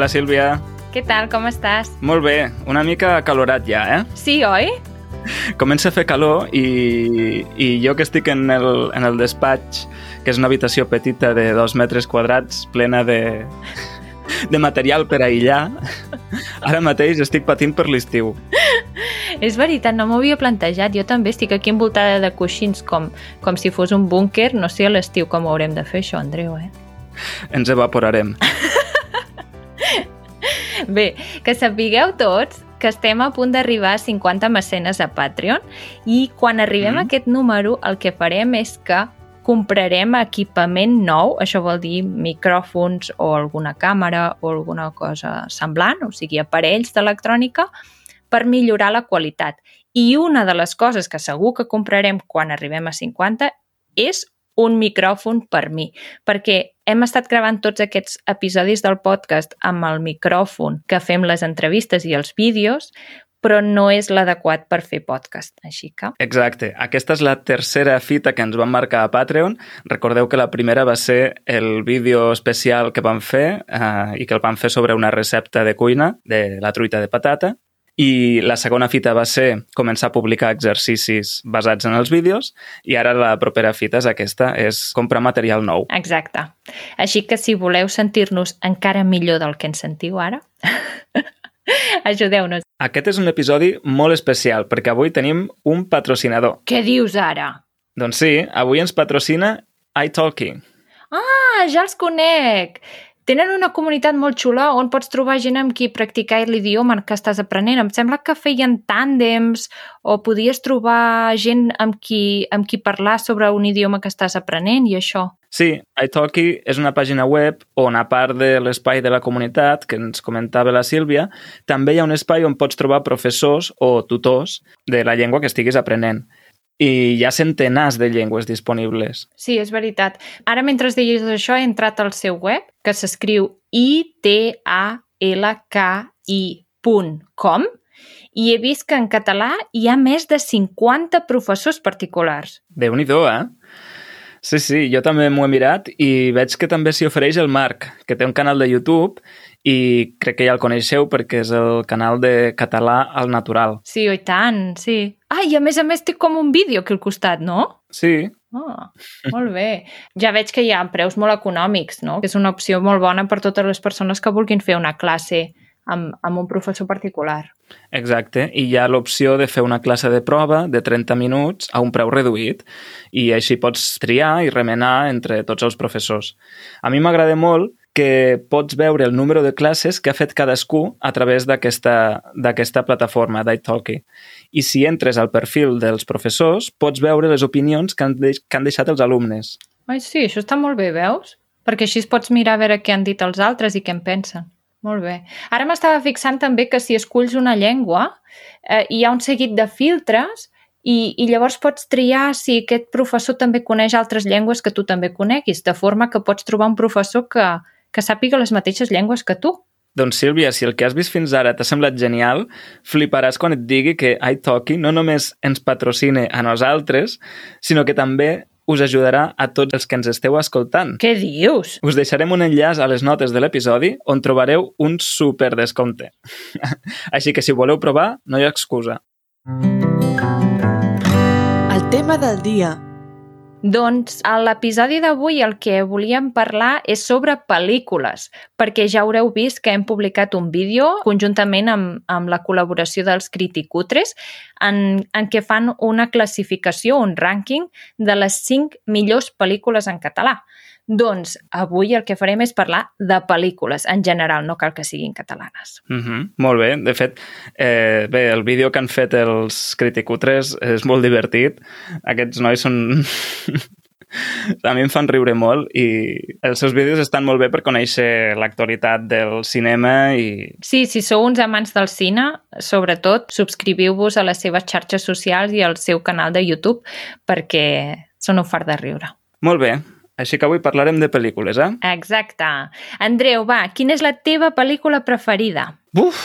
Hola, Sílvia. Què tal, com estàs? Molt bé, una mica acalorat ja, eh? Sí, oi? Comença a fer calor i, i jo que estic en el, en el despatx, que és una habitació petita de dos metres quadrats, plena de, de material per aïllar, ara mateix estic patint per l'estiu. És veritat, no m'ho havia plantejat. Jo també estic aquí envoltada de coixins com, com si fos un búnquer. No sé a l'estiu com ho haurem de fer això, Andreu, eh? Ens evaporarem. Bé, que sapigueu tots que estem a punt d'arribar a 50 mecenes a Patreon i quan arribem Mhm. a aquest número el que farem és que comprarem equipament nou, això vol dir micròfons o alguna càmera o alguna cosa semblant, o sigui, aparells d'electrònica, per millorar la qualitat. I una de les coses que segur que comprarem quan arribem a 50 és un micròfon per mi, perquè hem estat gravant tots aquests episodis del podcast amb el micròfon que fem les entrevistes i els vídeos, però no és l'adequat per fer podcast. Així que Exacte. Aquesta és la tercera fita que ens van marcar a Patreon. Recordeu que la primera va ser el vídeo especial que vam fer eh, i que el vam fer sobre una recepta de cuina de la truita de patata. I la segona fita va ser començar a publicar exercicis basats en els vídeos i ara la propera fita és aquesta, és comprar material nou. Exacte. Així que si voleu sentir-nos encara millor del que ens sentiu ara, ajudeu-nos. Aquest és un episodi molt especial perquè avui tenim un patrocinador. Què dius ara? Doncs sí, avui ens patrocina iTalki. Ah, ja els conec! Tenen una comunitat molt xula on pots trobar gent amb qui practicar l'idioma que estàs aprenent. Em sembla que feien tàndems o podies trobar gent amb qui, amb qui parlar sobre un idioma que estàs aprenent i això. Sí, iTalki és una pàgina web on, a part de l'espai de la comunitat, que ens comentava la Sílvia, també hi ha un espai on pots trobar professors o tutors de la llengua que estiguis aprenent. I hi ha centenars de llengües disponibles. Sí, és veritat. Ara, mentre deies això, he entrat al seu web, que s'escriu italki.com i he vist que en català hi ha més de 50 professors particulars. déu nhi eh? Sí, sí, jo també m'ho he mirat i veig que també s'hi ofereix el Marc, que té un canal de YouTube i crec que ja el coneixeu perquè és el canal de català al natural. Sí, oi tant, sí. Ah, i a més a més té com un vídeo aquí al costat, no? Sí, Ah, molt bé. Ja veig que hi ha preus molt econòmics, no? Que és una opció molt bona per totes les persones que vulguin fer una classe amb, amb un professor particular. Exacte, i hi ha l'opció de fer una classe de prova de 30 minuts a un preu reduït i així pots triar i remenar entre tots els professors. A mi m'agrada molt que pots veure el número de classes que ha fet cadascú a través d'aquesta plataforma d'italki. I si entres al perfil dels professors, pots veure les opinions que han, deix que han deixat els alumnes. Ai, sí, això està molt bé, veus? Perquè així pots mirar a veure què han dit els altres i què en pensen. Molt bé. Ara m'estava fixant també que si esculls una llengua eh, hi ha un seguit de filtres i, i llavors pots triar si aquest professor també coneix altres llengües que tu també coneguis, de forma que pots trobar un professor que, que sàpiga les mateixes llengües que tu. Doncs Sílvia, si el que has vist fins ara t'ha semblat genial, fliparàs quan et digui que iTalki no només ens patrocina a nosaltres, sinó que també us ajudarà a tots els que ens esteu escoltant. Què dius? Us deixarem un enllaç a les notes de l'episodi on trobareu un super descompte. Així que si voleu provar, no hi ha excusa. El tema del dia. Doncs a l'episodi d'avui el que volíem parlar és sobre pel·lícules, perquè ja haureu vist que hem publicat un vídeo conjuntament amb, amb la col·laboració dels Criticutres en, en què fan una classificació, un rànquing de les 5 millors pel·lícules en català. Doncs avui el que farem és parlar de pel·lícules en general, no cal que siguin catalanes. Mm -hmm. Molt bé. De fet, eh, bé, el vídeo que han fet els Criticutres és molt divertit. Aquests nois són... a mi em fan riure molt i els seus vídeos estan molt bé per conèixer l'actualitat del cinema i Sí, si sou uns amants del cine, sobretot subscriviu-vos a les seves xarxes socials i al seu canal de YouTube perquè són un fart de riure. molt bé. Així que avui parlarem de pel·lícules, eh? Exacte. Andreu, va, quina és la teva pel·lícula preferida? Uf!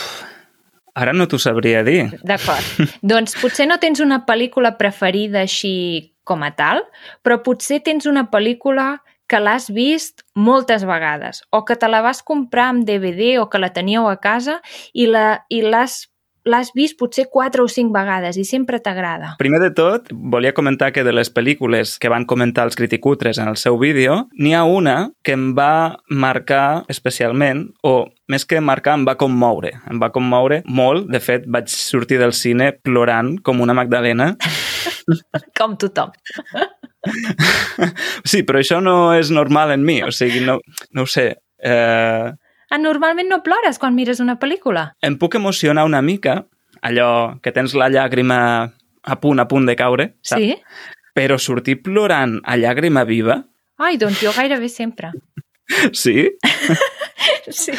Ara no t'ho sabria dir. D'acord. doncs potser no tens una pel·lícula preferida així com a tal, però potser tens una pel·lícula que l'has vist moltes vegades o que te la vas comprar amb DVD o que la teníeu a casa i l'has l'has vist potser quatre o cinc vegades i sempre t'agrada. Primer de tot, volia comentar que de les pel·lícules que van comentar els criticutres en el seu vídeo, n'hi ha una que em va marcar especialment, o més que marcar, em va commoure. Em va commoure molt. De fet, vaig sortir del cine plorant com una Magdalena. Com tothom. Sí, però això no és normal en mi. O sigui, no, no ho sé. Eh, normalment no plores quan mires una pel·lícula. em puc emocionar una mica, allò que tens la llàgrima a punt, a punt de caure, saps? Sí? Però sortir plorant a llàgrima viva, Ai, doncs jo gairebé sempre. sí? Sí.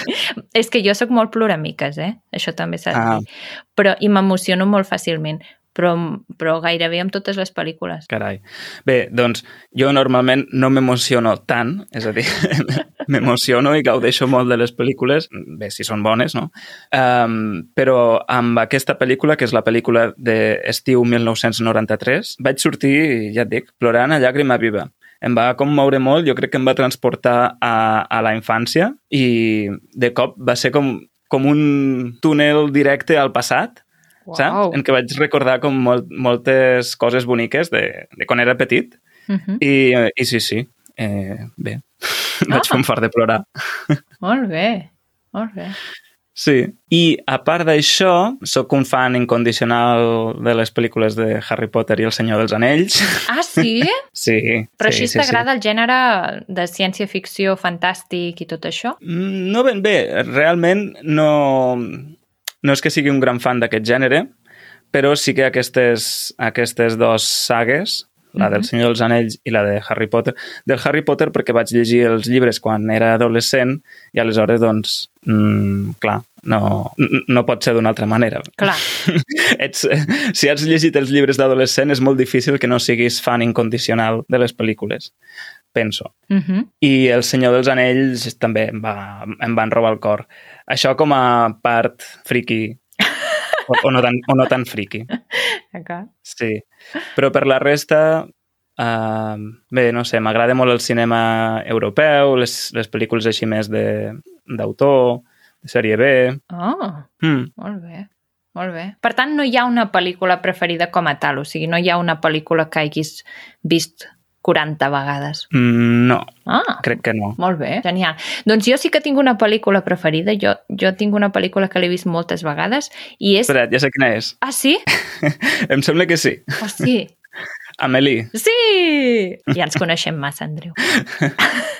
És que jo sóc molt ploramiques, eh? Això també s'ha de Ah. dir. Però, I m'emociono molt fàcilment, però, però gairebé amb totes les pel·lícules. Carai. Bé, doncs jo normalment no m'emociono tant, és a dir, m'emociono i gaudeixo molt de les pel·lícules, bé, si són bones, no? Um, però amb aquesta pel·lícula, que és la pel·lícula d'estiu 1993, vaig sortir, ja et dic, plorant a llàgrima viva. Em va commoure molt, jo crec que em va transportar a, a la infància i de cop va ser com, com un túnel directe al passat, saps? En què vaig recordar com molt, moltes coses boniques de, de quan era petit. Uh -huh. I, i sí, sí, eh, bé, vaig fer un fart de plorar. Molt bé, molt bé. Sí. I a part d'això, sóc un fan incondicional de les pel·lícules de Harry Potter i el Senyor dels Anells. Ah, sí? Sí. Però sí, així sí, t'agrada el gènere de ciència-ficció, fantàstic i tot això? Mm, No ben bé, realment no, no és que sigui un gran fan d'aquest gènere, però sí que aquestes, aquestes dues sagues, la del. Senyor dels Anells i la de Harry Potter, del Harry Potter perquè vaig llegir els llibres quan era adolescent i aleshores, doncs, mm, clar, no, no pot ser d'una altra manera. Clar, Ets, si has llegit els llibres d'adolescent és molt difícil que no siguis fan incondicional de les pel·lícules, penso. uh -huh. I El Senyor dels Anells també em, va, em van robar el cor. Això com a part friki, o, o, no, tan, o no tan friki, d'acord. sí. Però per la resta, uh, bé, no sé, m'agrada molt el cinema europeu, les, les pel·lícules així més de- d'autor, de sèrie B... Oh, Mm. molt bé. Molt bé. Per tant, no hi ha una pel·lícula preferida com a tal, o sigui, no hi ha una pel·lícula que hagis vist 40 vegades. Mm, no, Ah, crec que no. molt bé, genial. Doncs jo sí que tinc una pel·lícula preferida, jo, jo tinc una pel·lícula que l'he vist moltes vegades i és... Espera't, ja sé quina és. Ah, sí? em sembla que sí. Oh, sí. Amélie. Sí! Ja ens coneixem massa, Andreu.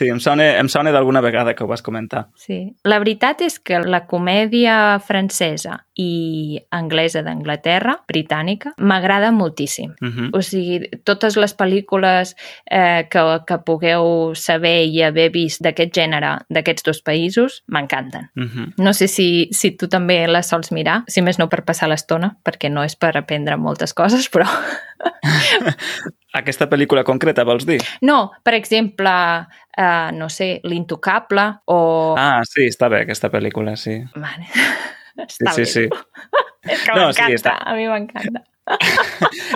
Sí, em sona, em sona d'alguna vegada que ho vas comentar. Sí. La veritat és que la comèdia francesa i anglesa d'Anglaterra, britànica, m'agrada moltíssim. Uh -huh. O sigui, totes les pel·lícules eh, que, que pugueu saber i haver vist d'aquest gènere, d'aquests dos països, m'encanten. Uh -huh. No sé si, si tu també les sols mirar, si més no per passar l'estona, perquè no és per aprendre moltes coses, però... Aquesta pel·lícula concreta, vols dir? No, per exemple, eh, no sé, L'Intocable o... Ah, sí, està bé aquesta pel·lícula, sí. Vale. Sí, Està sí, bé. sí. És que No, sí, m'encanta, està- a mi m'encanta.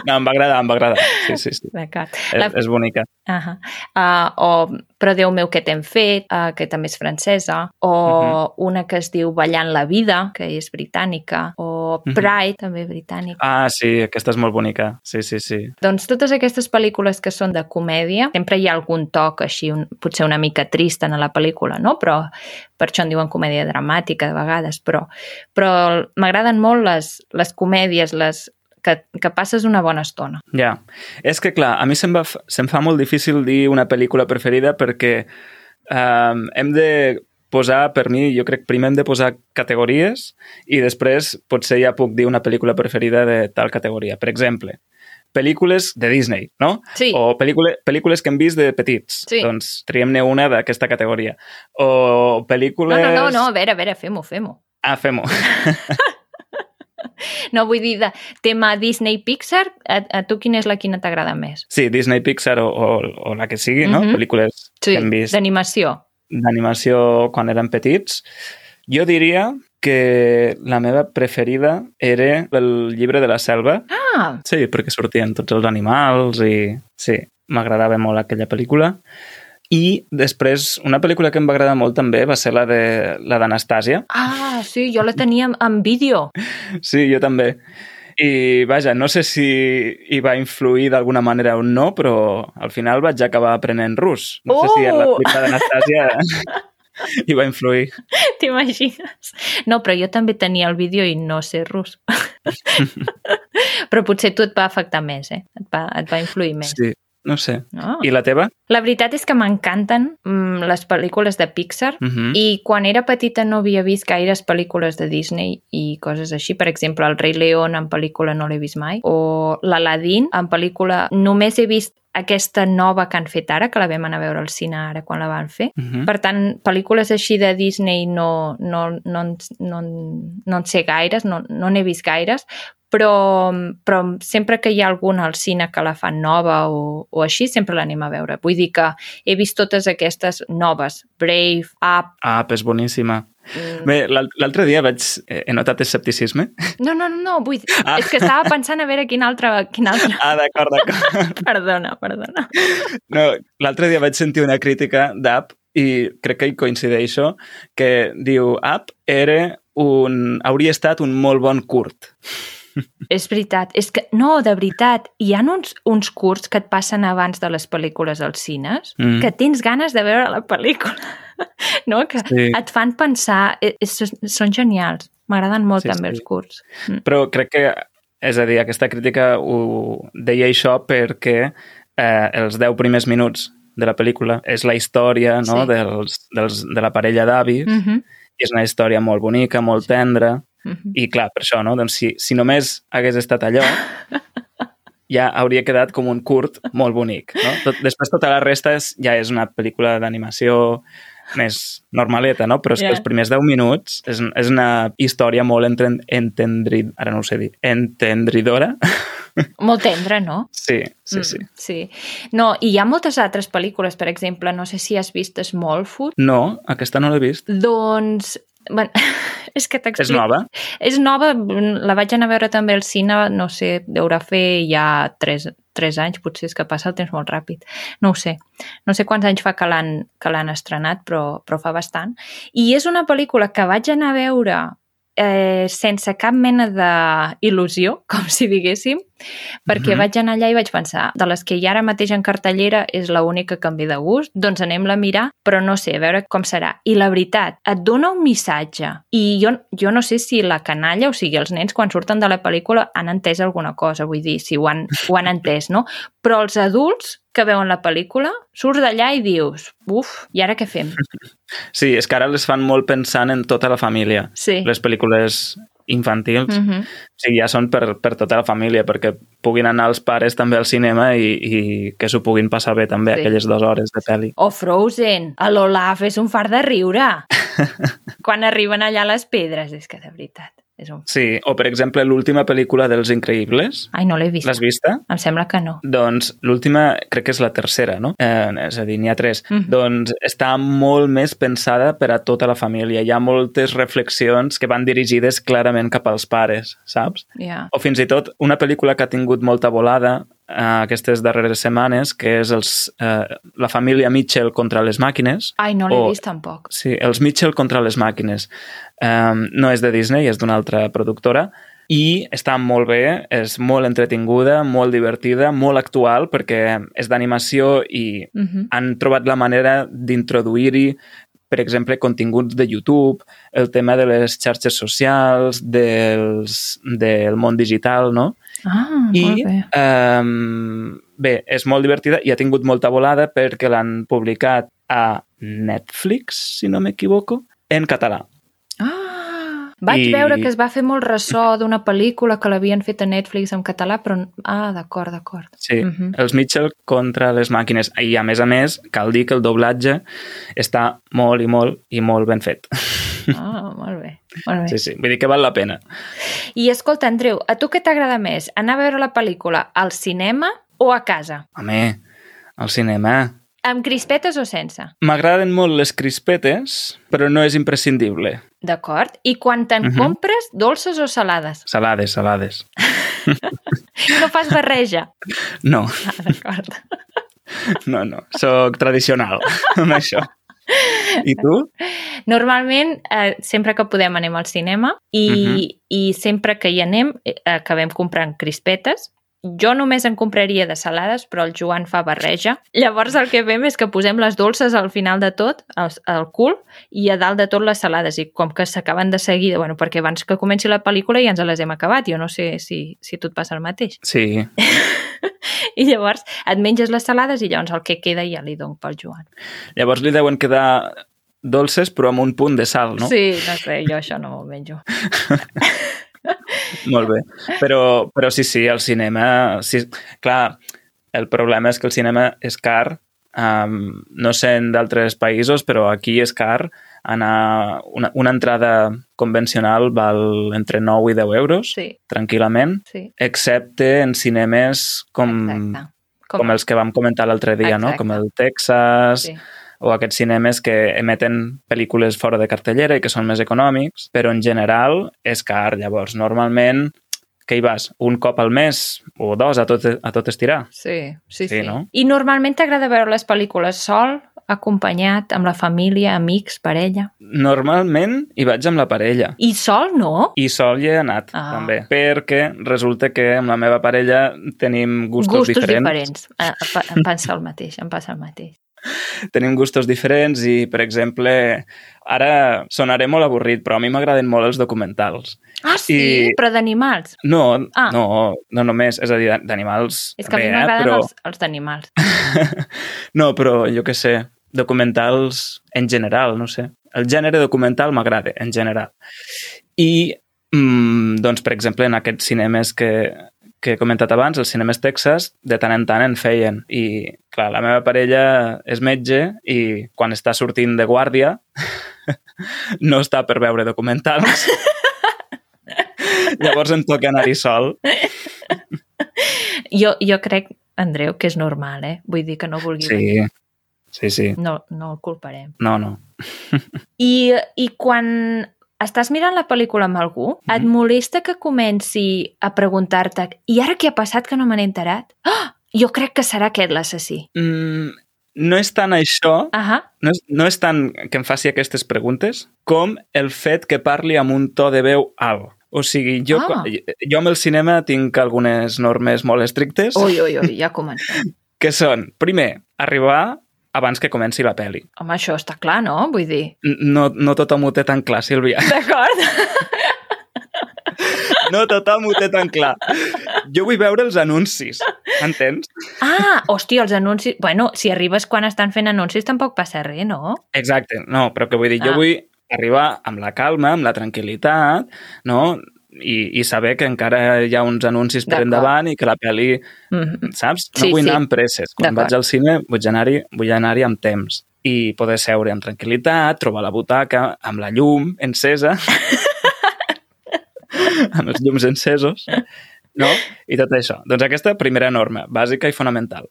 No, em va agradar, em va agradar. Sí, sí, sí. D'acord. És, La- és bonica. Uh -huh. uh, o Però Déu meu, què t'hem fet, uh, que també és francesa, o uh -huh. una que es diu Ballant la vida, que és britànica, o Mhm. Pride, també britànica. Ah, sí, aquesta és molt bonica. Sí, sí, sí. Doncs totes aquestes pel·lícules que són de comèdia, sempre hi ha algun toc així, un, potser una mica trist en la pel·lícula, no? Però per això en diuen comèdia dramàtica de vegades, però, però m'agraden molt les, les comèdies, les que, que passes una bona estona. Ja. És que, clar, a mi se'm, va, se'm fa molt difícil dir una pel·lícula preferida perquè um, hem de posar, per mi, jo crec, primer hem de posar categories i després potser ja puc dir una pel·lícula preferida de tal categoria. Per exemple, pel·lícules de Disney, no? Sí. O pel·lícula, pel·lícules que hem vist de petits. Sí. Doncs triem-ne una d'aquesta categoria. O No, pel·lícules... no, no, no, a veure, a veure, fem-ho, fem-ho. Ah, fem-ho. No, vull dir, de tema Disney-Pixar, a, a tu quina és la quina t'agrada més? Sí, Disney, Pixar o, o, o la que sigui, no? Mhm. Pel·lícules Sí, que hem vist d'animació. d'animació quan érem petits. Jo diria que la meva preferida era el llibre de la selva. Ah, Sí, perquè sortien tots els animals i... Sí, m'agradava molt aquella pel·lícula. I després, una pel·lícula que em va agradar molt també va ser la de la d'Anastàsia. Ah, sí, jo la tenia en- vídeo. Sí, jo també. I, vaja, no sé si hi va influir d'alguna manera o no, però al final vaig acabar aprenent rus. No sé si en la Oh! pel·lícula d'Anastàsia hi va influir. T'imagines? No, però jo també tenia el vídeo i no sé rus. però potser tu et va afectar més, eh? Et va, et va influir més. Sí, no sé. No? I la teva? La veritat és que m'encanten mm, les pel·lícules de Pixar Uh -huh. i quan era petita no havia vist gaires pel·lícules de Disney i coses així. Per exemple, El rei León en pel·lícula no l'he vist mai. O l'Aladín en pel·lícula només he vist aquesta nova que han fet ara, que la vam anar a veure al cine ara quan la van fer. Uh -huh. Per tant, pel·lícules així de Disney no, no, no, no, no en sé gaires, no no n'he vist gaires, però, però sempre que hi ha alguna al cine que la fan nova o, o així, sempre l'anem a veure. Vull dir que he vist totes aquestes noves. Brave, Up... Ah, és boníssima. mm, Bé, l'al- l'altre dia vaig... eh, He notat escepticisme. No, no, no, no vull dir... Ah. És que estava pensant a veure quin altre... Quin altre... Ah, d'acord, d'acord. Perdona, perdona. No, l'altre dia vaig sentir una crítica d'App i crec que hi coincideixo, que diu App era un... hauria estat un molt bon curt. És veritat. És que, no, de veritat, hi ha uns, uns curts que et passen abans de les pel·lícules als cines Mm. que tens ganes de veure la pel·lícula. No? Que Sí. et fan pensar... eh, eh, són genials. M'agraden molt Sí, també sí. els curts. Mm. Però crec que, és a dir, aquesta crítica ho deia això perquè eh, els 10 primers minuts de la pel·lícula és la història no? Sí. dels, dels, de la parella d'avis Mm -hmm. i és una història molt bonica, molt tendra Mm -hmm. i clar, per això, no? doncs si, si només hagués estat allò ja hauria quedat com un curt molt bonic. No? Tot, després tota la resta és, ja és una pel·lícula d'animació més normaleta, no? però és Ja. que els primers 10 minuts és, és una història molt entren, entendrid, ara no ho sé dir, entendridora. Molt tendre, no? sí, sí, sí. Mm, sí. No, i hi ha moltes altres pel·lícules, per exemple, no sé si has vist Smallfoot, No, aquesta no l'he vist. doncs... Bueno, és que És t'explico. nova? És nova, la vaig anar a veure també al cine, no sé, deurà fer ja 3, 3 anys, potser és que passa el temps molt ràpid. No ho sé. No sé quants anys fa que l'han estrenat, però, però fa bastant. I és una pel·lícula que vaig anar a veure eh, sense cap mena d'il·lusió, com si diguéssim, perquè Mhm. vaig anar allà i vaig pensar, de les que hi ha ara mateix en cartellera és la única que em ve de gust, doncs anem-la a mirar, però no sé, a veure com serà. I la veritat, et dona un missatge. I jo, jo no sé si la canalla, o sigui, els nens quan surten de la pel·lícula han entès alguna cosa, vull dir, si ho han, ho han entès, no? Però els adults que veuen la pel·lícula, surts d'allà i dius, uf, i ara què fem? Sí, és que ara les fan molt pensant en tota la família. Sí. Les pel·lícules infantils. Mm -hmm. O sigui, ja són per, per tota la família, perquè puguin anar els pares també al cinema i, i que s'ho puguin passar bé també Sí. aquelles dues hores de pel·li. O Frozen, a l'Olaf és un far de riure. quan arriben allà les pedres, és que de veritat, és un... Sí, o per exemple l'última pel·lícula dels Increïbles, Ai, no l'he vist. l'has vista? Em sembla que no. Doncs l'última crec que és la tercera, no? Eh, és a dir, n'hi ha tres. Mhm. Doncs està molt més pensada per a tota la família. Hi ha moltes reflexions que van dirigides clarament cap als pares, saps? Ja. O fins i tot una pel·lícula que ha tingut molta volada eh, aquestes darreres setmanes, que és els, eh, la família Mitchell contra les màquines. Ai, no l'he vist tampoc. Sí, els Mitchell contra les màquines. Um, no és de Disney, és d'una altra productora i està molt bé, és molt entretinguda, molt divertida, molt actual perquè és d'animació i Uh -huh. han trobat la manera d'introduir-hi per exemple, continguts de YouTube, el tema de les xarxes socials, dels, del món digital, no? Ah, I, molt bé. um, bé, és molt divertida i ha tingut molta volada perquè l'han publicat a Netflix, si no m'equivoco, en català. Vaig I- veure que es va fer molt ressò d'una pel·lícula que l'havien fet a Netflix en català, però... Ah, d'acord, d'acord. Sí, uh Mhm. -huh. els Mitchell contra les màquines. I, a més a més, cal dir que el doblatge està molt i molt i molt ben fet. Ah, molt bé. Molt bé. Sí, sí, vull dir que val la pena. I escolta, Andreu, a tu què t'agrada més? Anar a veure la pel·lícula al cinema o a casa? Home, al cinema... Amb crispetes o sense? M'agraden molt les crispetes, però no és imprescindible. D'acord? I quan te'n Mhm. compres, dolces o salades? Salades, salades. No fas barreja? No. Ah, d'acord. No, no, sóc tradicional amb això. I tu? Normalment, eh, sempre que podem anem al cinema i, uh. -huh. i sempre que hi anem eh, acabem comprant crispetes. Jo només en compraria de salades, però el Joan fa barreja. Llavors el que fem és que posem les dolces al final de tot, al, al cul, i a dalt de tot les salades. I com que s'acaben de seguida, bueno, perquè abans que comenci la pel·lícula ja ens les hem acabat. Jo no sé si, si tu et passa el mateix. Sí, I llavors et menges les salades i llavors el que queda ja li dono pel Joan. llavors li deuen quedar dolces però amb un punt de sal, no? Sí, no sé, jo això no m'ho menjo. Molt bé. Però, però sí, sí, el cinema... Sí, clar, el problema és que el cinema és car. Um, no sé en d'altres països, però aquí és car. Anar, una, una entrada convencional val entre 9 i 10 euros, Sí, tranquil·lament, sí, excepte en cinemes com, exacte. com els que vam comentar l'altre dia, no? Exacte. Com el Texas, Sí. O aquests cinemes que emeten pel·lícules fora de cartellera i que són més econòmics, però en general és car. Llavors, normalment, que hi vas? Un cop al mes o dos a tot, a tot estirar? Sí, sí, Sí, sí. no? I normalment t'agrada veure les pel·lícules sol, acompanyat, amb la família, amics, parella. Normalment hi vaig amb la parella. I sol no? I sol hi he anat, Ah. també, perquè resulta que amb la meva parella tenim gustos, Gustos diferents. diferents. Eh, Em, pa- em passa el mateix, em passa el mateix. Tenim gustos diferents i, per exemple, ara sonaré molt avorrit, però a mi m'agraden molt els documentals. Ah, sí? I- Però d'animals. No, Ah. no, no només, és a dir, d'animals És que a mi m'agraden però... els, els d'animals. No, però jo què sé, documentals en general, no sé. El gènere documental m'agrada, en general. I, mm, doncs, per exemple, en aquests cinemes que, que he comentat abans, els cinemes Texas, de tant en tant en feien. I, clar, la meva parella és metge i quan està sortint de guàrdia no està per veure documentals. Llavors em toca anar-hi sol. Jo, jo crec, Andreu, que és normal, eh? Vull dir que no vulgui venir. Sí, sí, sí. No, no el culparem. No, no. I, I quan estàs mirant la pel·lícula amb algú, et Mhm. molesta que comenci a preguntar-te i ara què ha passat que no me n'he enterat? Ah, jo crec que serà aquest l'assassí. Mm, no és tant això, Ahà, no és, no és tant que em faci aquestes preguntes, com el fet que parli amb un to de veu alt. O sigui, jo, ah. jo amb el cinema tinc algunes normes molt estrictes, ui, ui, ui, ja comencem. que són, primer, arribar abans que comenci la pel·li. Home, això està clar, no? Vull dir... No, no tothom ho té tan clar, Sílvia. D'acord? No tothom ho té tan clar. Jo vull veure els anuncis, entens? Ah, hòstia, els anuncis... Bueno, si arribes quan estan fent anuncis tampoc passa res, no? Exacte, no, però que vull dir, jo Ah. vull arribar amb la calma, amb la tranquil·litat, no? I, i saber que encara hi ha uns anuncis per endavant i que la pel·li, Mm saps? No Sí, vull sí. anar amb presses. Quan vaig al cine vull anar-hi vull anar amb temps i poder seure amb tranquil·litat, trobar la butaca amb la llum encesa, amb els llums encesos, no? I tot això. Doncs aquesta primera norma, bàsica i fonamental.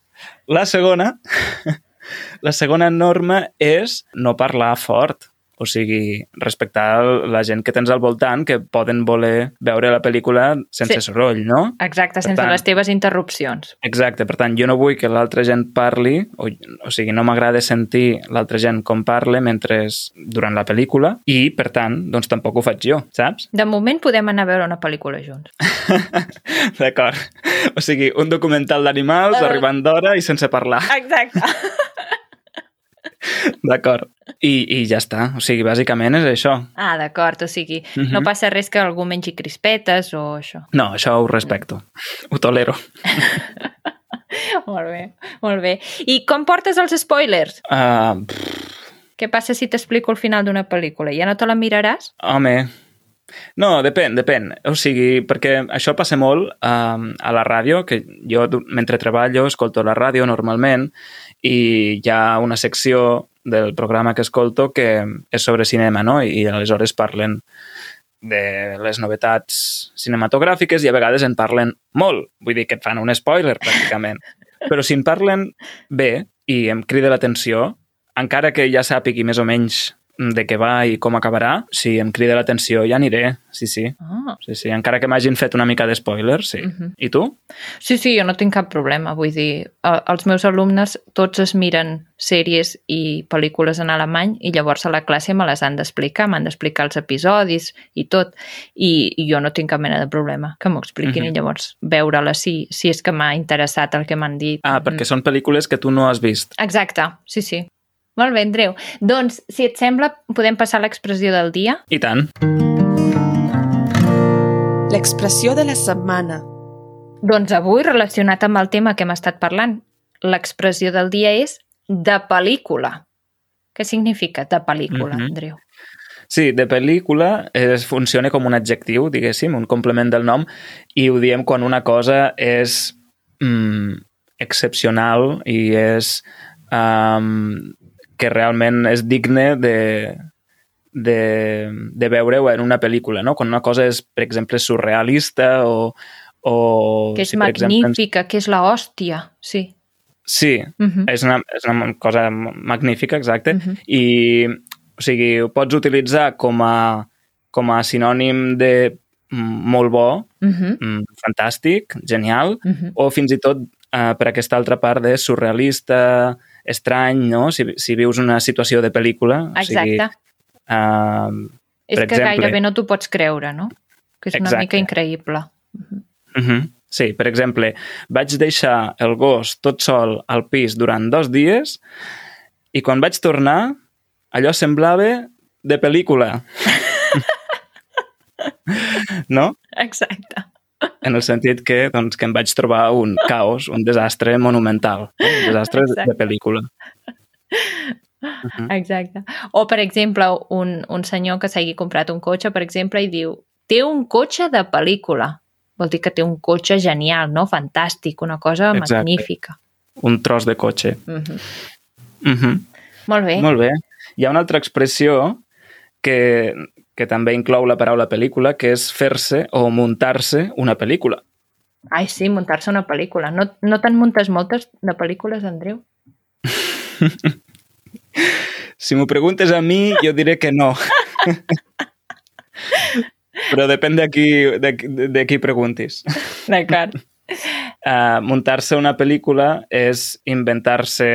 La segona, la segona norma és no parlar fort. O sigui, respectar la gent que tens al voltant que poden voler veure la pel·lícula sense Sí. soroll, no? Exacte, Per sense tant- les teves interrupcions. Exacte, per tant, jo no vull que l'altra gent parli, o, o sigui, no m'agrada sentir l'altra gent com parla mentre durant la pel·lícula i, per tant, doncs tampoc ho faig jo, saps? De moment podem anar a veure una pel·lícula junts. D'acord. O sigui, un documental d'animals Eh. arribant d'hora i sense parlar. Exacte. D'acord. I, I ja està. O sigui, bàsicament és això. Ah, d'acord, o sigui, Mhm. no passa res que algú mengi crispetes o això. No, això ho respecto. Ho tolero. molt bé, molt bé. I com portes els spoilers? Uh, Què passa si t'explico el final d'una pel·lícula? Ja no te la miraràs? home, no, depèn, depèn. O sigui, perquè això passa molt um, a la ràdio, que jo mentre treballo escolto la ràdio normalment i hi ha una secció del programa que escolto que és sobre cinema, no? I aleshores parlen de les novetats cinematogràfiques i a vegades en parlen molt. Vull dir que et fan un spoiler, pràcticament. Però si en parlen bé i em crida l'atenció, encara que ja sàpigui més o menys de què va i com acabarà, si em crida l'atenció ja aniré, sí, sí. Ah. sí, sí. Encara que m'hagin fet una mica de spoiler, sí. Uh -huh. I tu? Sí, sí, jo no tinc cap problema. Vull dir, els meus alumnes tots es miren sèries i pel·lícules en alemany i llavors a la classe me les han d'explicar, m'han d'explicar els episodis i tot. I, I jo no tinc cap mena de problema que m'ho expliquin uh -huh. i llavors veure-la si, si és que m'ha interessat el que m'han dit. Ah, perquè mm. són pel·lícules que tu no has vist. Exacte, sí, sí. Molt bé, Andreu. Doncs, si et sembla, podem passar a l'expressió del dia? I tant. L'expressió de la setmana. Doncs avui, relacionat amb el tema que hem estat parlant, l'expressió del dia és de pel·lícula. Què significa de pel·lícula, mm -hmm. Andreu? Sí, de pel·lícula es funciona com un adjectiu, diguéssim, un complement del nom, i ho diem quan una cosa és mm, excepcional i és um, que realment és digne de, de, de veure-ho en una pel·lícula, no? Quan una cosa és, per exemple, surrealista o... o que és si, magnífica, exemple, que és la hòstia, sí. Sí, uh -huh. és, una, és una cosa magnífica, exacte, uh -huh. i o sigui, ho pots utilitzar com a, com a sinònim de molt bo, uh -huh. fantàstic, genial, uh -huh. o fins i tot uh, per aquesta altra part de surrealista, estrany, no? Si, si vius una situació de pel·lícula. Exacte. O sigui, Uh, és que exemple, gairebé no t'ho pots creure, no? Que és una exacte. mica increïble. Uh -huh. Sí, per exemple, vaig deixar el gos tot sol al pis durant dos dies i quan vaig tornar, allò semblava de pel·lícula. no? Exacte. En el sentit que, doncs, que em vaig trobar un caos, un desastre monumental, un desastre Exacte. de pel·lícula. Uh -huh. Exacte. O, per exemple, un, un senyor que s'hagi comprat un cotxe, per exemple, i diu té un cotxe de pel·lícula. Vol dir que té un cotxe genial, no? Fantàstic, una cosa Exacte. magnífica. Un tros de cotxe. Uh -huh. Uh -huh. Molt bé. Molt bé. Hi ha una altra expressió que, que també inclou la paraula pel·lícula, que és fer-se o muntar-se una pel·lícula. Ai, sí, muntar-se una pel·lícula. No, no te'n muntes moltes de pel·lícules, Andreu? Si m'ho preguntes a mi, jo diré que no. Però depèn de qui, de, de qui preguntis. D'acord. Uh, Muntar-se una pel·lícula és inventar-se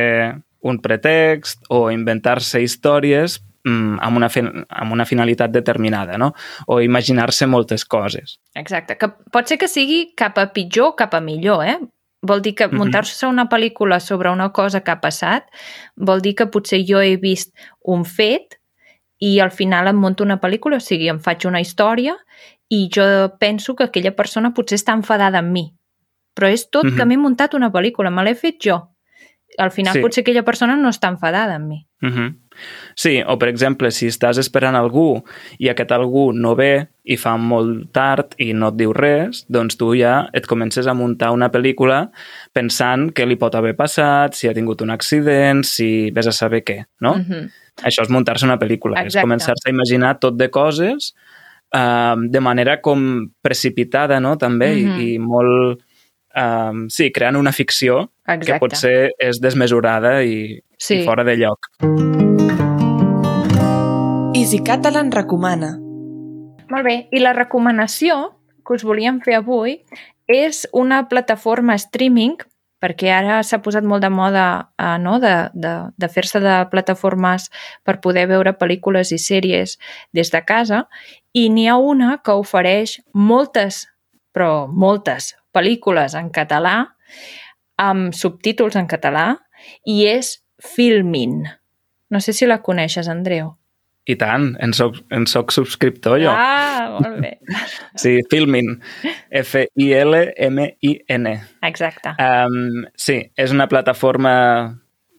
un pretext o inventar-se històries amb, una amb una finalitat determinada, no? O imaginar-se moltes coses. Exacte. Que pot ser que sigui cap a pitjor o cap a millor, eh? Vol dir que mhm. muntar-se una pel·lícula sobre una cosa que ha passat vol dir que potser jo he vist un fet i al final em monto una pel·lícula, o sigui, em faig una història i jo penso que aquella persona potser està enfadada amb mi. Però és tot mm -hmm. que m'he muntat una pel·lícula, me l'he fet jo. Al final sí. potser aquella persona no està enfadada amb mi. Mm -hmm. Sí, o per exemple, si estàs esperant algú i aquest algú no ve i fa molt tard i no et diu res, doncs tu ja et comences a muntar una pel·lícula pensant què li pot haver passat, si ha tingut un accident, si vés a saber què, no? Mm -hmm. Això és muntar-se una pel·lícula, Exacte. és començar-se a imaginar tot de coses uh, de manera com precipitada, no?, també, mm -hmm. i, i molt... Um, sí, creant una ficció Exacte. que potser és desmesurada i, sí. i fora de lloc. Easy Catalan recomana. Molt bé, i la recomanació que us volíem fer avui és una plataforma streaming perquè ara s'ha posat molt de moda eh, no? de, de, de fer-se de plataformes per poder veure pel·lícules i sèries des de casa i n'hi ha una que ofereix moltes, però moltes pel·lícules en català amb subtítols en català i és Filmin. No sé si la coneixes, Andreu. I tant, en soc, en soc subscriptor jo. Ah, molt bé. Sí, Filmin. F-I-L-M-I-N. Exacte. Um, sí, és una plataforma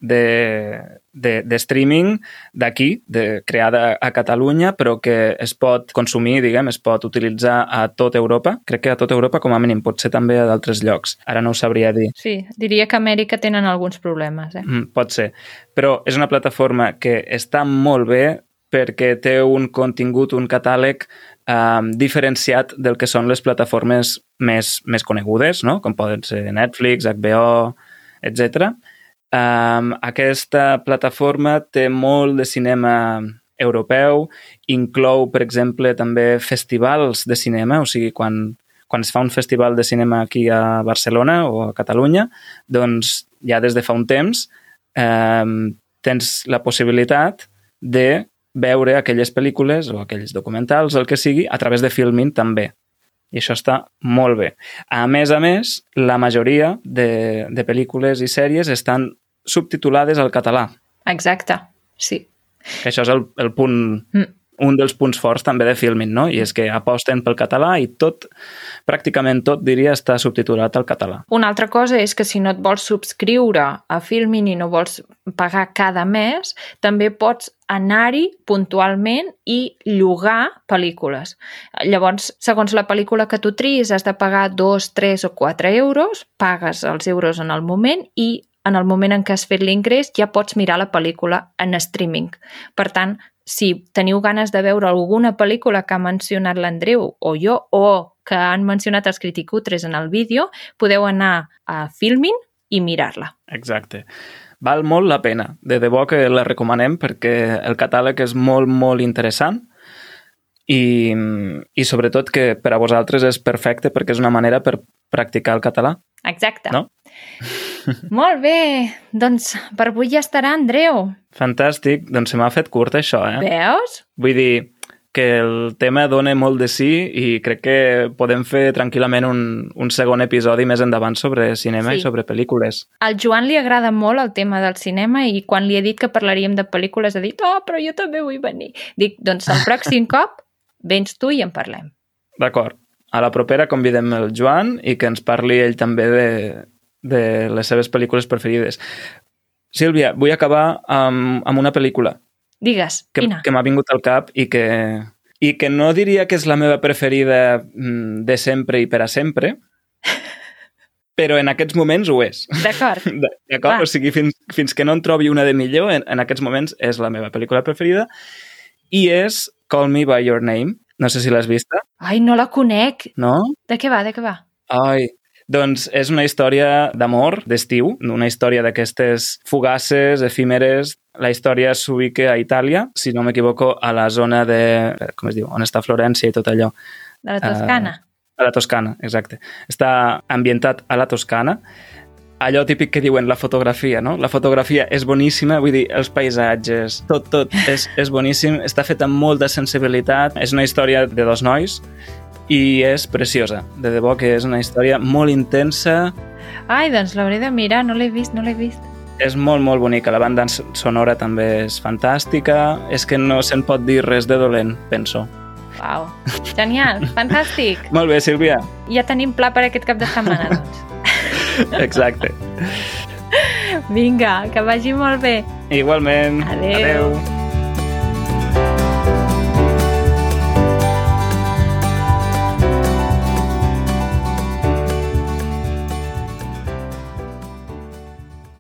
de, de, de streaming d'aquí, de, creada a Catalunya, però que es pot consumir, diguem, es pot utilitzar a tot Europa. Crec que a tot Europa, com a mínim, pot ser també a d'altres llocs. Ara no ho sabria dir. Sí, diria que a Amèrica tenen alguns problemes. Eh? Mm, pot ser. Però és una plataforma que està molt bé perquè té un contingut, un catàleg eh, diferenciat del que són les plataformes més, més conegudes, no? com poden ser Netflix, HBO, etc. Um, aquesta plataforma té molt de cinema europeu, inclou, per exemple, també festivals de cinema, o sigui, quan, quan es fa un festival de cinema aquí a Barcelona o a Catalunya, doncs ja des de fa un temps eh, tens la possibilitat de veure aquelles pel·lícules o aquells documentals, el que sigui, a través de Filmin també. I això està molt bé. A més a més, la majoria de, de pel·lícules i sèries estan subtitulades al català. Exacte, sí. Que això és el, el punt, mm. Un dels punts forts també de Filmin, no? I és que aposten pel català i tot, pràcticament tot, diria, està subtitulat al català. Una altra cosa és que si no et vols subscriure a Filmin i no vols pagar cada mes, també pots anar-hi puntualment i llogar pel·lícules. Llavors, segons la pel·lícula que tu tris, has de pagar 2, 3 o 4 euros, pagues els euros en el moment i en el moment en què has fet l'ingrés ja pots mirar la pel·lícula en streaming. Per tant, si teniu ganes de veure alguna pel·lícula que ha mencionat l'Andreu o jo o que han mencionat els criticutres en el vídeo, podeu anar a Filmin i mirar-la. Exacte. Val molt la pena. De debò que la recomanem perquè el catàleg és molt, molt interessant i, i sobretot que per a vosaltres és perfecte perquè és una manera per practicar el català. Exacte. No? Molt bé, doncs per avui ja estarà, Andreu. Fantàstic, doncs se m'ha fet curt això, eh? Veus? Vull dir que el tema dona molt de sí i crec que podem fer tranquil·lament un, un segon episodi més endavant sobre cinema sí. i sobre pel·lícules. Al Joan li agrada molt el tema del cinema i quan li he dit que parlaríem de pel·lícules ha dit oh, però jo també vull venir. Dic, doncs el pròxim cop vens tu i en parlem. D'acord. A la propera convidem el Joan i que ens parli ell també de, de les seves pel·lícules preferides. Sílvia, vull acabar amb, amb una pel·lícula. Digues, que, quina? Que m'ha vingut al cap i que, i que no diria que és la meva preferida mm, de sempre i per a sempre, però en aquests moments ho és. D'acord. D'acord? O sigui, fins, fins que no en trobi una de millor, en, en aquests moments és la meva pel·lícula preferida i és Call Me By Your Name. No sé si l'has vista. Ai, no la conec. No? De què va, de què va? Ai, doncs és una història d'amor, d'estiu, una història d'aquestes fugaces, efímeres. La història s'ubica a Itàlia, si no m'equivoco, a la zona de... com es diu? On està Florència i tot allò. De la Toscana. Uh, a la Toscana, exacte. Està ambientat a la Toscana allò típic que diuen la fotografia, no? La fotografia és boníssima, vull dir, els paisatges, tot, tot és, és boníssim, està fet amb molta sensibilitat, és una història de dos nois i és preciosa. De debò que és una història molt intensa. Ai, doncs l'hauré de mirar, no l'he vist, no l'he vist. És molt, molt bonica. La banda sonora també és fantàstica. És que no se'n pot dir res de dolent, penso. Uau, genial, fantàstic. molt bé, Sílvia. Ja tenim pla per aquest cap de setmana, doncs. Exacte. Vinga, que vagi molt bé. Igualment. Adeu. Adeu.